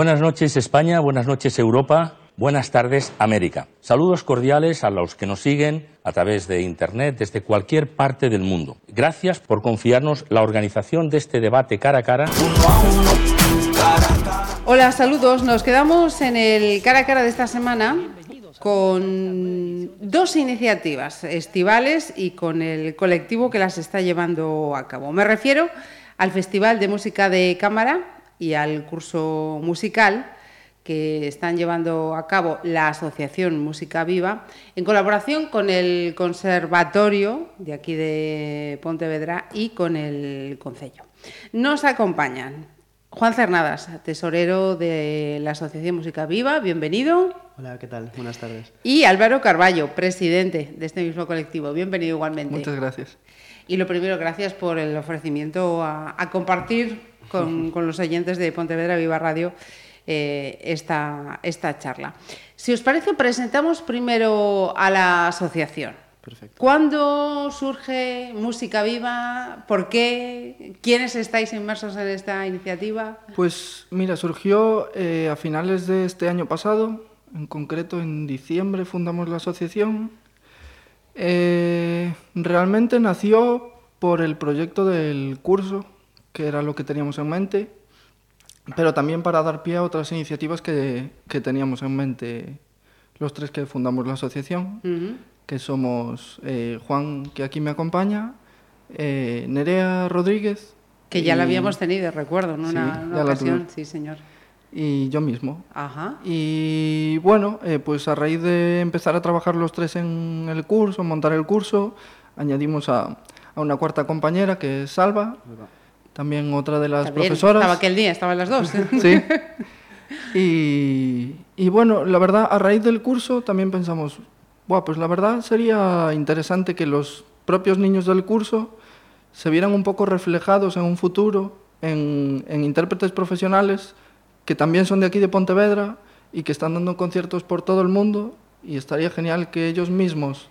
Buenas noches España, buenas noches Europa, buenas tardes América. Saludos cordiales a los que nos siguen a través de Internet desde cualquier parte del mundo. Gracias por confiarnos la organización de este debate cara a cara. Hola, saludos. Nos quedamos en el cara a cara de esta semana con dos iniciativas estivales y con el colectivo que las está llevando a cabo. Me refiero al Festival de Música de Cámara y al curso musical que están llevando a cabo la Asociación Música Viva en colaboración con el Conservatorio de aquí de Pontevedra y con el Concello. Nos acompañan Juan Cernadas, tesorero de la Asociación Música Viva, bienvenido. Hola, ¿qué tal? Buenas tardes. Y Álvaro Carballo, presidente de este mismo colectivo, bienvenido igualmente. Muchas gracias. Y lo primero, gracias por el ofrecimiento a, a compartir con, con, los oyentes de Pontevedra Viva Radio eh, esta, esta charla. Si os parece, presentamos primero a la asociación. Perfecto. ¿Cuándo surge Música Viva? ¿Por qué? ¿Quiénes estáis inmersos en esta iniciativa? Pues mira, surgió eh, a finales de este año pasado, en concreto en diciembre fundamos la asociación. Eh, realmente nació por el proyecto del curso que era lo que teníamos en mente, pero también para dar pie a otras iniciativas que, que teníamos en mente los tres que fundamos la asociación, uh -huh. que somos eh, Juan, que aquí me acompaña, eh, Nerea Rodríguez. Que ya y... la habíamos tenido, recuerdo, en una, sí, una ocasión, sí, señor. Y yo mismo. Ajá. Y bueno, eh, pues a raíz de empezar a trabajar los tres en el curso, montar el curso, añadimos a, a una cuarta compañera que es Salva. También otra de las También profesoras. Estaba aquel día, estaban las dos. sí. Y, y, bueno, la verdad, a raíz del curso también pensamos, Buah, pues la verdad sería interesante que los propios niños del curso se vieran un poco reflejados en un futuro en, en intérpretes profesionales que también son de aquí de Pontevedra y que están dando conciertos por todo el mundo y estaría genial que ellos mismos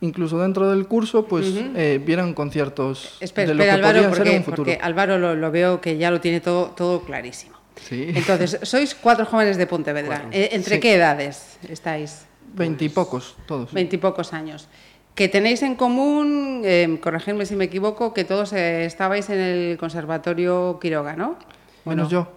incluso dentro del curso, pues uh -huh. eh, vieran conciertos espera, de lo espera, que Álvaro, porque, ser un futuro. Porque Álvaro lo, lo, veo que ya lo tiene todo, todo clarísimo. Sí. Entonces, sois cuatro jóvenes de Pontevedra. Cuatro. Eh, ¿Entre sí. qué edades estáis? Veintipocos, todos. Veintipocos años. Que tenéis en común, eh, corregidme si me equivoco, que todos eh, estabais en el Conservatorio Quiroga, ¿no? Menos yo.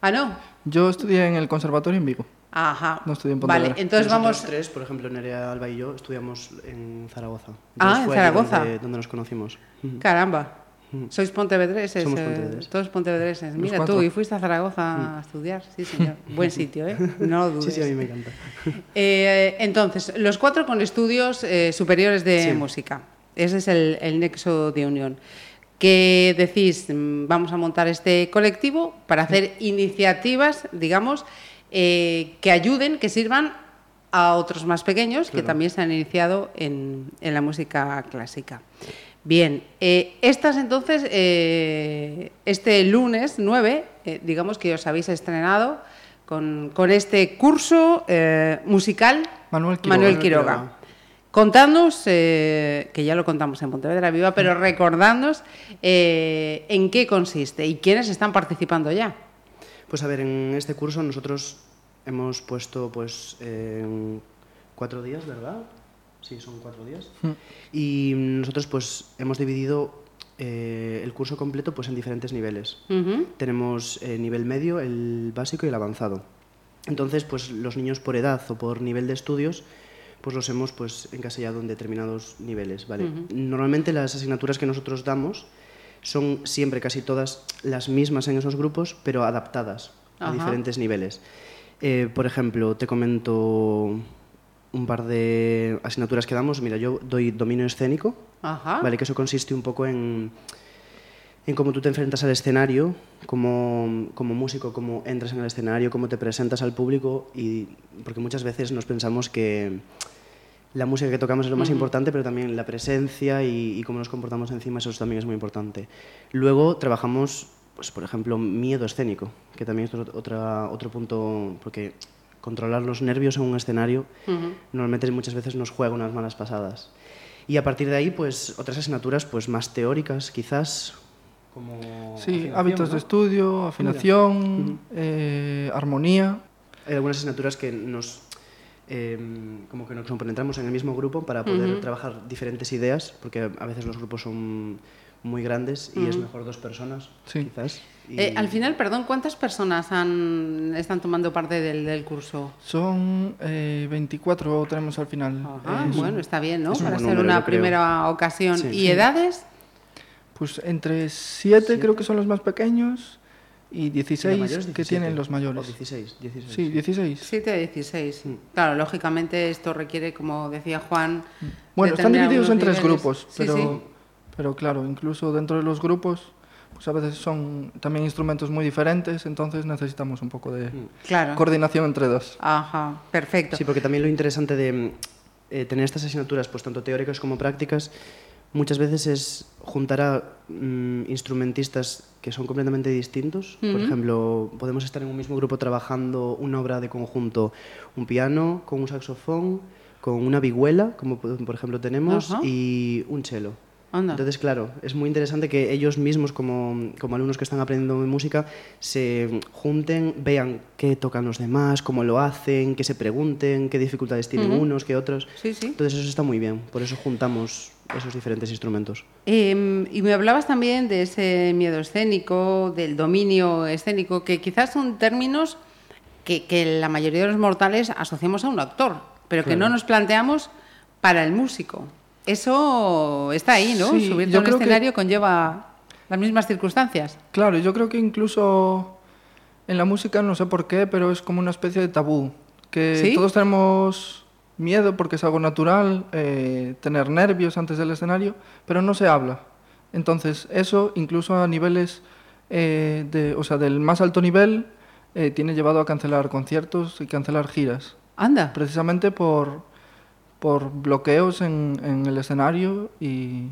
Ah, no. Yo estudié en el Conservatorio en Vigo. Ajá. No estudié en Pontevedra. Vale, entonces Nosotros vamos. tres, por ejemplo, Nerea, Alba y yo, estudiamos en Zaragoza. Ah, en Zaragoza. Donde, donde, nos conocimos. Caramba. Sois pontevedreses, Somos eh, pontevedreses. todos pontevedreses. Mira tú, y fuiste a Zaragoza a estudiar. Sí, señor. Buen sitio, ¿eh? No lo dudes. Sí, sí, a mí me encanta. Eh, entonces, los cuatro con estudios eh, superiores de Sí. música. Ese es el, el nexo de unión. Que decís, mm, vamos a montar este colectivo para hacer iniciativas, digamos, eh, que ayuden, que sirvan a otros más pequeños que también se han iniciado en, en la música clásica. Bien, eh, estas entonces, eh, este lunes 9, eh, digamos que os habéis estrenado con, con este curso eh, musical Manuel Quiroga. Manuel Manuel Quiroga. Quiroga. Contadnos, eh, que ya lo contamos en Pontevedra Viva, pero recordadnos eh, en qué consiste y quiénes están participando ya. Pues a ver, en este curso nosotros hemos puesto pues eh, cuatro días, ¿verdad? Sí, son cuatro días. Mm. Y nosotros pues hemos dividido eh, el curso completo pues en diferentes niveles. Ujú. Tenemos el nivel medio, el básico y el avanzado. Entonces, pues los niños por edad o por nivel de estudios, pues los hemos pues encasillado en determinados niveles, ¿vale? Ujú. Normalmente las asignaturas que nosotros damos son siempre casi todas las mismas en esos grupos, pero adaptadas a diferentes niveles. Eh, por ejemplo, te comento un par de asignaturas que damos. Mira, yo doy dominio escénico, Ajá. ¿vale? Que eso consiste un poco en, en cómo tú te enfrentas al escenario, como, como músico, cómo entras en el escenario, cómo te presentas al público, y porque muchas veces nos pensamos que la música que tocamos es lo más Ujú. importante, pero también la presencia y, y cómo nos comportamos encima, eso también es muy importante. Luego trabajamos, pues, por ejemplo, miedo escénico, que también es otra, otro punto, porque controlar los nervios en un escenario Ujú. normalmente muchas veces nos juega unas malas pasadas. Y a partir de ahí, pues otras asignaturas pues más teóricas, quizás, como Sí, hábitos ¿no? de estudio, afinación, eh, armonía. Hay algunas asignaturas que nos eh, como que nos compenetramos en el mismo grupo para poder trabajar diferentes ideas, porque a veces los grupos son muy grandes y es mejor dos personas, Sí. quizás. y- Eh, al final, perdón, ¿cuántas personas han, están tomando parte del, del curso? Son eh, 24 tenemos al final. Ah, Eh, bueno, está bien, ¿no? es un Para buen ser número, una yo creo. primera ocasión. Sí. ¿Y Sí. edades? Pues entre 7 creo que son los más pequeños y ¿Y 16 los mayores, que 17? tienen los O mayores. 16, 16. Sí, 16. 7 a 16. Claro, lógicamente esto requiere, como decía Juan... Bueno, están divididos en tres niveles. grupos, Sí, pero, sí. Pero claro, incluso dentro de los grupos, pues a veces son también instrumentos muy diferentes, entonces necesitamos un poco de Claro. coordinación entre dos. Ajá, perfecto. Sí, porque también lo interesante de mm, eh, tener estas asignaturas, pues tanto teóricas como prácticas, muchas veces es juntar a mm, instrumentistas que son completamente distintos. Por ejemplo, podemos estar en un mismo grupo trabajando una obra de conjunto, un piano con un saxofón, con una vihuela, como por ejemplo tenemos, y un cello. Anda. Entonces, claro, es muy interesante que ellos mismos, como, como alumnos que están aprendiendo música, se junten, vean qué tocan los demás, cómo lo hacen, que se pregunten, qué dificultades tienen unos, qué otros. Sí, sí. Entonces, eso está muy bien. Por eso juntamos esos diferentes instrumentos. Eh, y me hablabas también de ese miedo escénico, del dominio escénico, que quizás son términos que, que la mayoría de los mortales asociamos a un actor, pero que no nos planteamos para el músico. Eso está ahí, ¿no? Sí, Subirte yo a un que- escenario conlleva las mismas circunstancias. Claro, yo creo que incluso en la música, no sé por qué, pero es como una especie de tabú. Que ¿Sí? todos tenemos miedo porque es algo natural, eh, tener nervios antes del escenario, pero no se habla. Entonces, eso incluso a niveles, eh, de, o sea, del más alto nivel, eh, tiene llevado a cancelar conciertos y cancelar giras. Anda. Precisamente por, por bloqueos en, en el escenario y,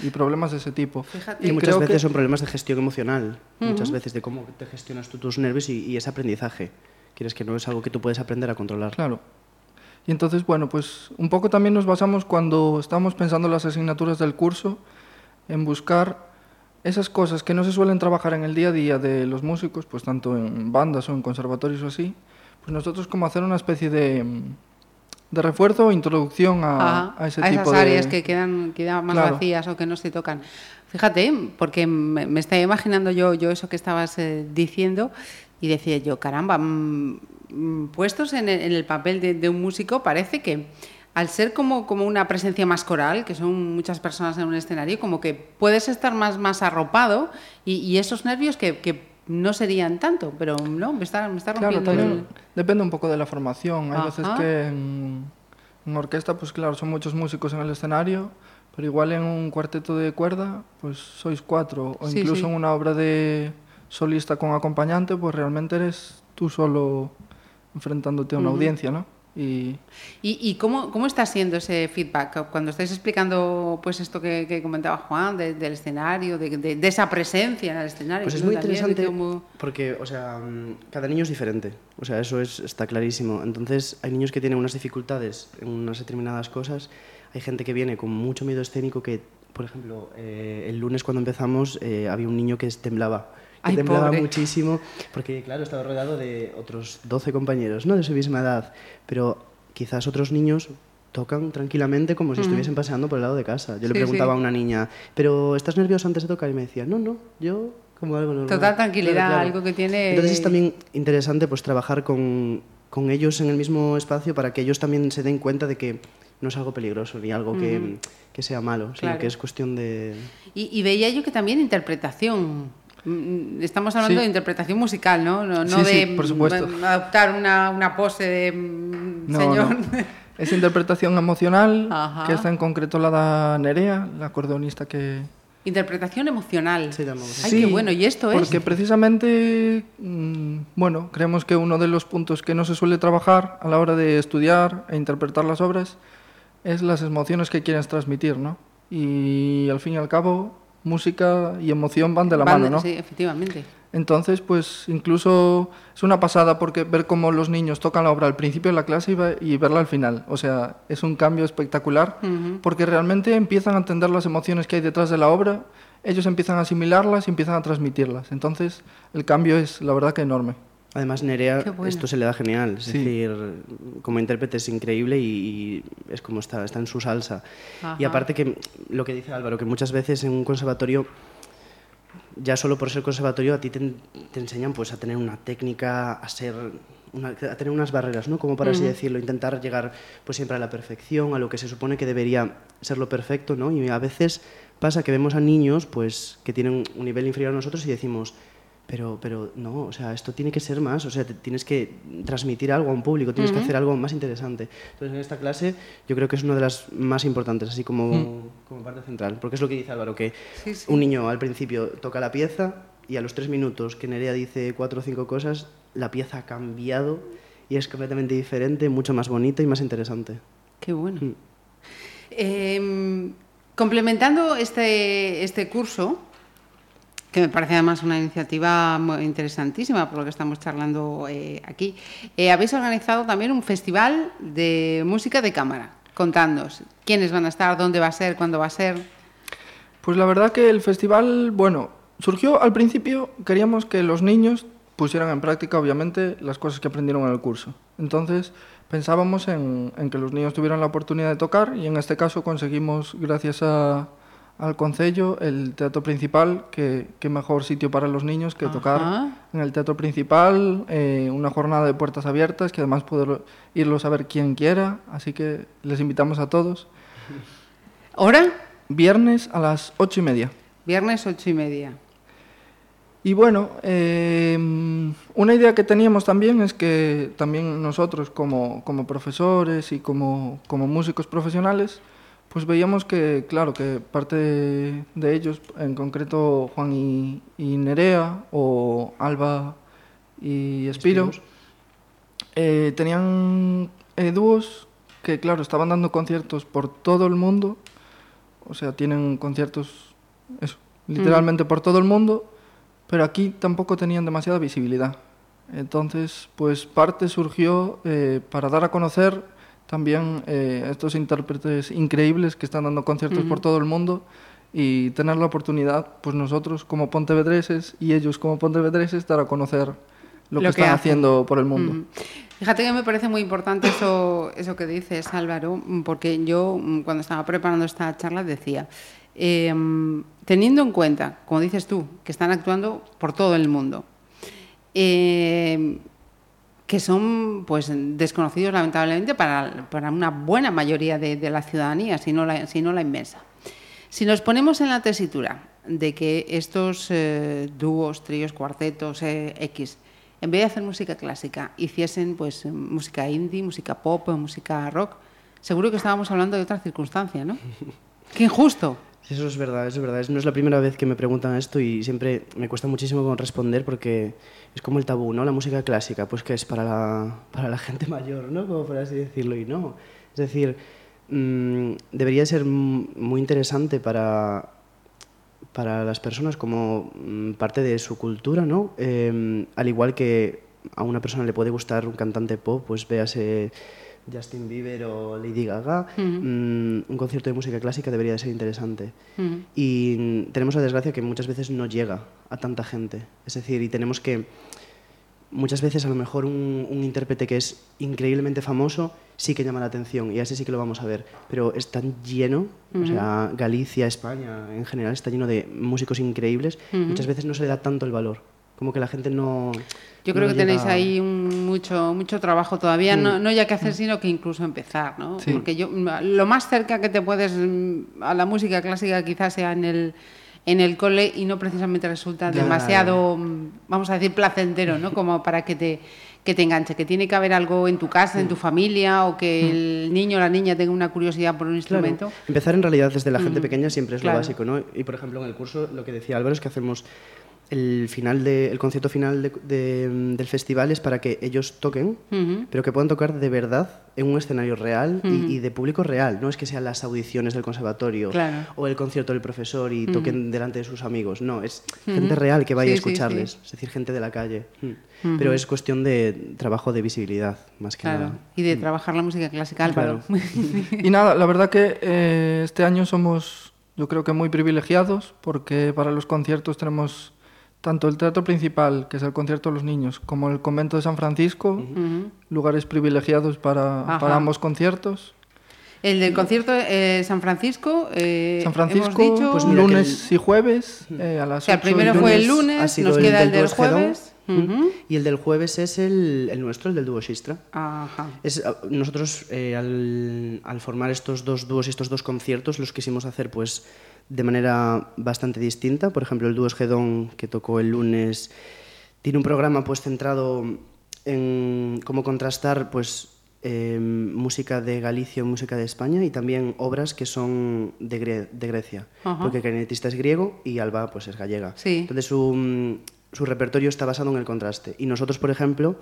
y problemas de ese tipo. Fíjate. Y, muchas creo veces que- son problemas de gestión emocional, muchas veces de cómo te gestionas tú tus nervios y, y ese aprendizaje. Quieres que no es algo que tú puedes aprender a controlar. Claro. Y entonces, bueno, pues un poco también nos basamos cuando estamos pensando las asignaturas del curso en buscar esas cosas que no se suelen trabajar en el día a día de los músicos, pues tanto en bandas o en conservatorios o así, pues nosotros como hacer una especie de, de refuerzo o introducción a, a ese a tipo esas de... áreas que quedan, quedan más Claro. vacías o que no se tocan. Fíjate, porque me, me estaba imaginando yo, yo eso que estabas eh, diciendo y decía yo, caramba, mm, mm, puestos en el, en el papel de, de un músico, parece que al ser como, como una presencia más coral, que son muchas personas en un escenario, como que puedes estar más, más arropado y, y esos nervios que, que no serían tanto, pero no, me está, me está Claro, rompiendo el- depende un poco de la formación. Hay Ajá. veces que en, en orquesta, pues claro, son muchos músicos en el escenario, pero igual en un cuarteto de cuerda, pues sois cuatro. O Sí, incluso sí. en una obra de solista con acompañante, pues realmente eres tú solo enfrentándote a una audiencia, ¿no? Y ¿Y, y cómo, cómo está siendo ese feedback? Cuando estáis explicando pues esto que, que comentaba Juan, de- del escenario, de, de- de esa presencia en el escenario. Pues es muy interesante porque, o sea, cada niño es diferente. O sea, eso es, está clarísimo. Entonces, hay niños que tienen unas dificultades en unas determinadas cosas. Hay gente que viene con mucho miedo escénico que, por ejemplo, eh, el lunes cuando empezamos eh, había un niño que temblaba. Ay, temblaba pobre. muchísimo porque, claro, estaba rodeado de otros 12 compañeros, ¿no? De su misma edad. Pero quizás otros niños tocan tranquilamente como si estuviesen paseando por el lado de casa. Yo le Sí, preguntaba sí. a una niña, ¿pero estás nervioso antes de tocar? Y me decía, no, no, yo como algo normal. Total tranquilidad, algo que tiene- Entonces es también interesante pues trabajar con, con ellos en el mismo espacio para que ellos también se den cuenta de que no es algo peligroso ni algo que, que sea malo, sino Claro. que es cuestión de... Y, y veía yo que también interpretación. Mm, Estamos hablando Sí. de interpretación musical, ¿no? No, no Sí, sí, de por supuesto. mm, adoptar una, una pose de mm, no, señor. no. Esa interpretación emocional, Ajá. que esta en concreto la da Nerea, la acordeonista que, interpretación emocional. Sí, Ay, qué bueno. ¿Y esto es? Porque precisamente, bueno, creemos que uno de los puntos que no se suele trabajar a la hora de estudiar e interpretar las obras es las emociones que quieres transmitir, ¿no? Y al fin y al cabo, música y emoción van de la mano, ¿no? Sí, efectivamente. Entonces, pues incluso es una pasada porque ver cómo los niños tocan la obra al principio de la clase y, verla al final. O sea, es un cambio espectacular porque realmente empiezan a entender las emociones que hay detrás de la obra, ellos empiezan a asimilarlas y empiezan a transmitirlas. Entonces, el cambio es, la verdad, que enorme. Además, Nerea, esto se le da genial. Es decir, como intérprete es increíble y, es como está, está en su salsa. Y aparte que lo que dice Álvaro, que muchas veces en un conservatorio ya solo por ser conservatorio a ti te, enseñan pues a tener una técnica, a ser a tener unas barreras, ¿no? Como para así decirlo, intentar llegar pues siempre a la perfección, a lo que se supone que debería ser lo perfecto, ¿no? Y a veces pasa que vemos a niños pues que tienen un nivel inferior a nosotros y decimos, pero, pero no, o sea, esto tiene que ser más, o sea, tienes que transmitir algo a un público, tienes que hacer algo más interesante. Entonces, en esta clase yo creo que es una de las más importantes, así como, mm. como parte central, porque es lo que dice Álvaro, que un niño al principio toca la pieza y a los tres minutos que Nerea dice cuatro o cinco cosas, la pieza ha cambiado y es completamente diferente, mucho más bonita y más interesante. Qué bueno. Mm. Em, complementando este, este curso, que me parece además una iniciativa muy interesantísima por lo que estamos charlando eh, aquí. Eh, habéis organizado también un festival de música de cámara. Contadnos, ¿quiénes van a estar? ¿Dónde va a ser? ¿Cuándo va a ser? Pues la verdad que el festival, bueno, surgió al principio, queríamos que los niños pusieran en práctica, obviamente, las cosas que aprendieron en el curso. Entonces, pensábamos en que los niños tuvieran la oportunidad de tocar y en este caso conseguimos, gracias a al concello el teatro principal, que, mejor sitio para los niños que tocar en el teatro principal, eh, una jornada de puertas abiertas, que además puede irlos a ver quien quiera, así que les invitamos a todos. ¿Hora? Viernes a las ocho y media. Viernes ocho y media. Y bueno, em, una idea que teníamos también es que también nosotros como, como profesores y como, como músicos profesionales, pues veíamos que, claro, que parte de, ellos, en concreto Juan y, Nerea o Alba y Espiro, eh, tenían eh, dúos que, claro, estaban dando conciertos por todo el mundo, o sea, tienen conciertos, eso, literalmente por todo el mundo, pero aquí tampoco tenían demasiada visibilidad. Entonces, pues parte surgió eh, para dar a conocer también eh, estos intérpretes increíbles que están dando conciertos por todo el mundo y tener la oportunidad, pues nosotros como pontevedreses y ellos como pontevedreses, dar a conocer lo, que, están haciendo por el mundo. Fíjate que me parece muy importante eso, eso que dices, Álvaro, porque yo mm, cuando estaba preparando esta charla decía, em, teniendo en cuenta, como dices tú, que están actuando por todo el mundo, eh, que son pues desconocidos lamentablemente para, para una buena mayoría de, la ciudadanía, si no la, si no la inmensa. Si nos ponemos en la tesitura de que estos eh, dúos, tríos, cuartetos, eh, X, en vez de hacer música clásica, hiciesen pues música indie, música pop, música rock, seguro que estábamos hablando de otra circunstancia, ¿no? Qué injusto. Eso es verdad, eso es verdad. No es la primera vez que me preguntan esto y siempre me cuesta muchísimo responder porque es como el tabú, ¿no? La música clásica, pues que es para la, para la gente mayor, ¿no? Como por así decirlo, y no. Es decir, mmm, debería ser muy interesante para, para las personas como mm, parte de su cultura, ¿no? Eh, al igual que a una persona le puede gustar un cantante pop, pues véase Justin Bieber o Lady Gaga, mm, un concierto de música clásica debería de ser interesante. Y tenemos la desgracia que muchas veces no llega a tanta gente. Es decir, y tenemos que muchas veces a lo mejor un, intérprete que es increíblemente famoso sí que llama la atención y a ese sí que lo vamos a ver, pero es tan lleno, o sea, Galicia, España en general está lleno de músicos increíbles, muchas veces no se le da tanto el valor. Como que la gente no... Yo creo que tenéis ahí mucho, mucho trabajo todavía, no, no, ya que hacer, sino que incluso empezar, ¿no? Porque yo, lo más cerca que te puedes mm, a la música clásica quizás sea en el, en el cole y no precisamente resulta demasiado, mm, vamos a decir, placentero, ¿no? Como para que te, que te enganche, que tiene que haber algo en tu casa, en tu familia, o que el niño o la niña tenga una curiosidad por un instrumento. Empezar en realidad desde la gente pequeña siempre es lo básico, ¿no? Y por ejemplo en el curso lo que decía Álvaro es que hacemos el final de, el concierto final de- de- del festival es para que ellos toquen, pero que puedan tocar de verdad en un escenario real y, y de público real. No es que sean las audiciones del conservatorio Claro. o el concierto del profesor y toquen delante de sus amigos. No, es gente real que vaya Sí, a escucharles, sí. es decir, gente de la calle. Mm. Pero es cuestión de trabajo de visibilidad, más que Claro. nada. Y de trabajar la música clásica, Álvaro. Y nada, la verdad que eh, este año somos, yo creo que muy privilegiados, porque para los conciertos tenemos tanto el teatro principal, que es el concierto de los niños, como el convento de San Francisco, Ujú. lugares privilegiados para, para ambos conciertos. El del concierto de San Francisco, eh, San Francisco, hemos dicho... Pues lunes y jueves eh, a las o sea, el 8 y primero fue el lunes. nos el queda el del del jueves. Mm. Ujú. Y el del jueves es el, el nuestro, el del dúo Sistra. Ajá. Es, ah, nosotros eh, al, al formar estos dos dúos y estos dos conciertos los quisimos hacer pues de manera bastante distinta. Por ejemplo, el dúo Esgedón que tocó el lunes tiene un programa pues centrado en cómo contrastar pues eh, música de Galicia o música de España y también obras que son de, Gre- de Grecia. Ajá. Porque el clarinetista es griego y Alba pues es gallega. Sí. Entonces su, su repertorio está basado en el contraste. Y nosotros, por ejemplo,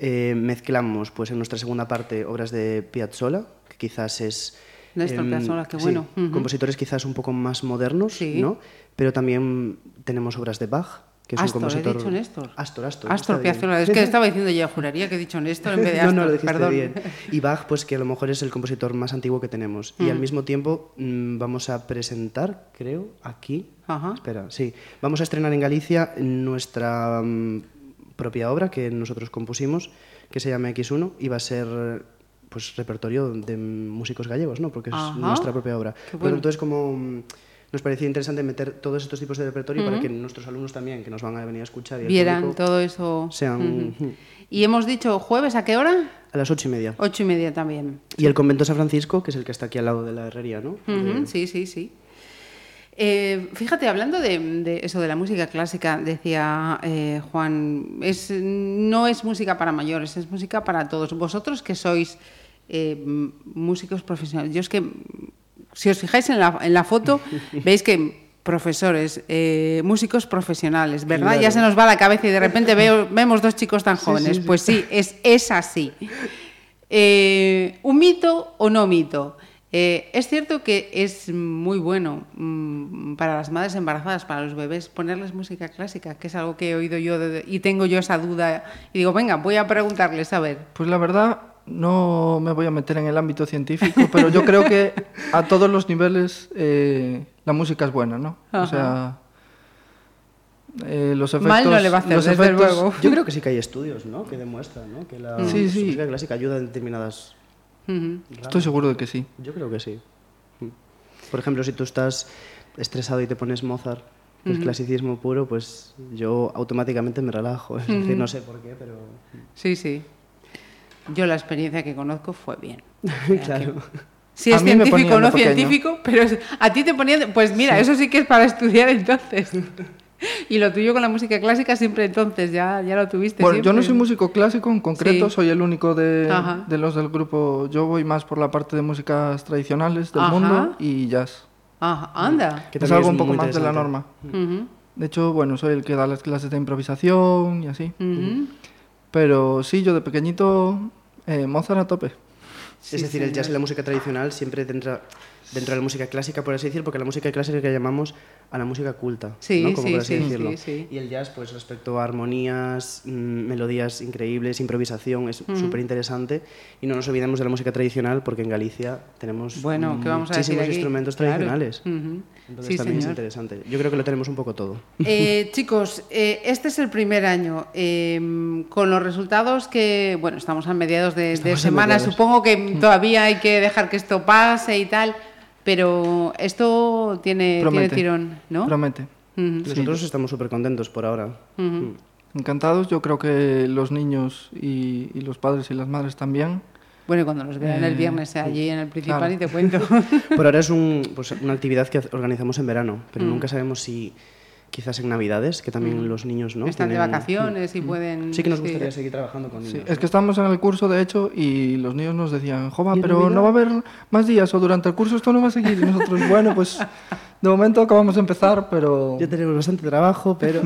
eh, mezclamos pues en nuestra segunda parte obras de Piazzolla, que quizás es... Néstor Piazzolla, qué sí, bueno. Compositores quizás un poco más modernos, Sí. ¿no? Pero también tenemos obras de Bach, que es Astor, un he compositor... dicho Néstor. Astor, Astor. Astor. Piazzolla. Es que estaba diciendo yo, juraría que he dicho Néstor en vez de no, Astor. no, lo dijiste Perdón. bien. Y Bach, pues que a lo mejor es el compositor más antiguo que tenemos. Y Mm. al mismo tiempo mm, vamos a presentar, creo, aquí. Ajá. Espera, sí. Vamos a estrenar en Galicia nuestra mm, propia obra que nosotros compusimos, que se llama X1, y va a ser pues repertorio de músicos gallegos, ¿no? Porque es Ajá. nuestra propia obra. Pero bueno. entonces como mm, nos parecía interesante meter todos estos tipos de repertorio para que nuestros alumnos también, que nos van a venir a escuchar y Vieran todo eso. sean. Y hemos dicho jueves, ¿a qué hora? a las ocho y media. Ocho y media también. Y el convento San Francisco, que es el que está aquí al lado de la herrería, ¿no? Sí, sí, sí. Eh, fíjate, hablando de, de eso de la música clásica, decía eh, Juan, es, no es música para mayores, es música para todos. Vosotros que sois eh, músicos profesionales, yo es que, si os fijáis en la, en la foto, veis que profesores, eh, músicos profesionales, ¿verdad? Ya se nos va la cabeza y de repente veo, vemos dos chicos tan jóvenes. sí, sí. Pues sí, es, es así. Eh, ¿Un mito o no mito? Eh, es cierto que es muy bueno mm, para las madres embarazadas, para los bebés, ponerles música clásica, que es algo que he oído yo de- y tengo yo esa duda. Y digo, venga, voy a preguntarles, a ver. Pues la verdad, no me voy a meter en el ámbito científico, pero yo creo que a todos los niveles eh, la música es buena, ¿no? O Ajá. sea, eh, los efectos... Mal no le va a hacer, los desde efectos- luego. Yo creo que sí que hay estudios, ¿no? Que demuestran, ¿no? Que la Sí, sí. música clásica ayuda en determinadas... Ujú. Estoy seguro de que sí. Yo creo que sí. Mm. Por ejemplo, si tú estás estresado y te pones Mozart, que es clasicismo puro, pues yo automáticamente me relajo. Es decir, no sé por qué, pero... Sí, sí. Yo la experiencia que conozco fue bien. claro. Si es científico o no pequeño. científico, pero es- a ti te ponían... Pues mira, eso sí que es para estudiar entonces. Y lo tuyo con la música clásica siempre entonces, ya, ya lo tuviste Bueno, yo no siempre. soy músico clásico, en concreto Sí. soy el único de, de los del grupo. Yo voy más por la parte de músicas tradicionales del Ajá. mundo y jazz. Ajá, anda. Que es algo un poco más de la norma. Ujú, De hecho, bueno, soy el que da las clases de improvisación y así. ujú. Pero sí, yo de pequeñito, eh, Mozart a tope. Sí, es decir, el jazz y la música tradicional siempre entra dentro de la música clásica, por así decir, porque la música clásica que llamamos a la música culta, Sí, ¿no? Como sí, por así sí, decirlo. Y el jazz, pues respecto a armonías, mm, melodías increíbles, improvisación, es súper interesante. Y no nos olvidemos de la música tradicional, porque en Galicia tenemos Bueno, ¿qué vamos a muchísimos instrumentos Claro. tradicionales. Entonces también es señor. interesante. Yo creo que lo tenemos un poco todo. Eh, chicos, eh, este es el primer año. eh, con los resultados que, bueno, estamos a mediados de, de semana, mediados. supongo que todavía hay que dejar que esto pase y tal, pero esto tiene, tiene tirón, ¿no? Promete. Ujú, Nosotros estamos súper contentos por ahora. ujú. Encantados, yo creo que los niños y, y los padres y las madres también. Bueno, y cuando nos vean el Eh, viernes allí en el principal claro. y te cuento. Por ahora es un, pues, una actividad que organizamos en verano, pero Mm. nunca sabemos si quizás en Navidades, que también los niños no Están de Tienen- vacaciones y pueden... Sí que nos sí. gustaría seguir trabajando con Sí, niños. es que estamos en el curso, de hecho, y los niños nos decían, Jova, ¿Y en pero Navidad?". no va a haber más días o durante el curso esto no va a seguir. Y nosotros, bueno, pues De momento acabamos de empezar, pero... Ya tenemos bastante trabajo, pero...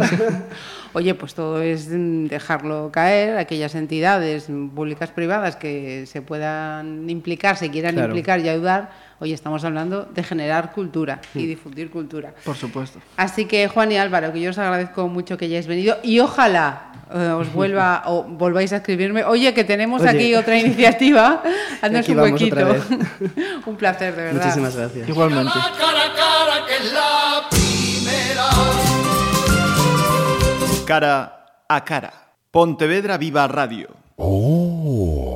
Oye, pues todo es mm, dejarlo caer, aquellas entidades públicas privadas que se puedan implicar, se quieran Claro. implicar y ayudar. Hoy estamos hablando de generar cultura y difundir cultura. Por supuesto. Así que Juan y Álvaro, que yo os agradezco mucho que hayáis venido y ojalá eh, os vuelva o volváis a escribirme. Oye, que tenemos Oye. aquí otra iniciativa. Haznos un huequito. un placer, de verdad. Muchísimas gracias. Igualmente. cara a cara, que es la primera. Cara a cara. Pontevedra Viva Radio. Oh.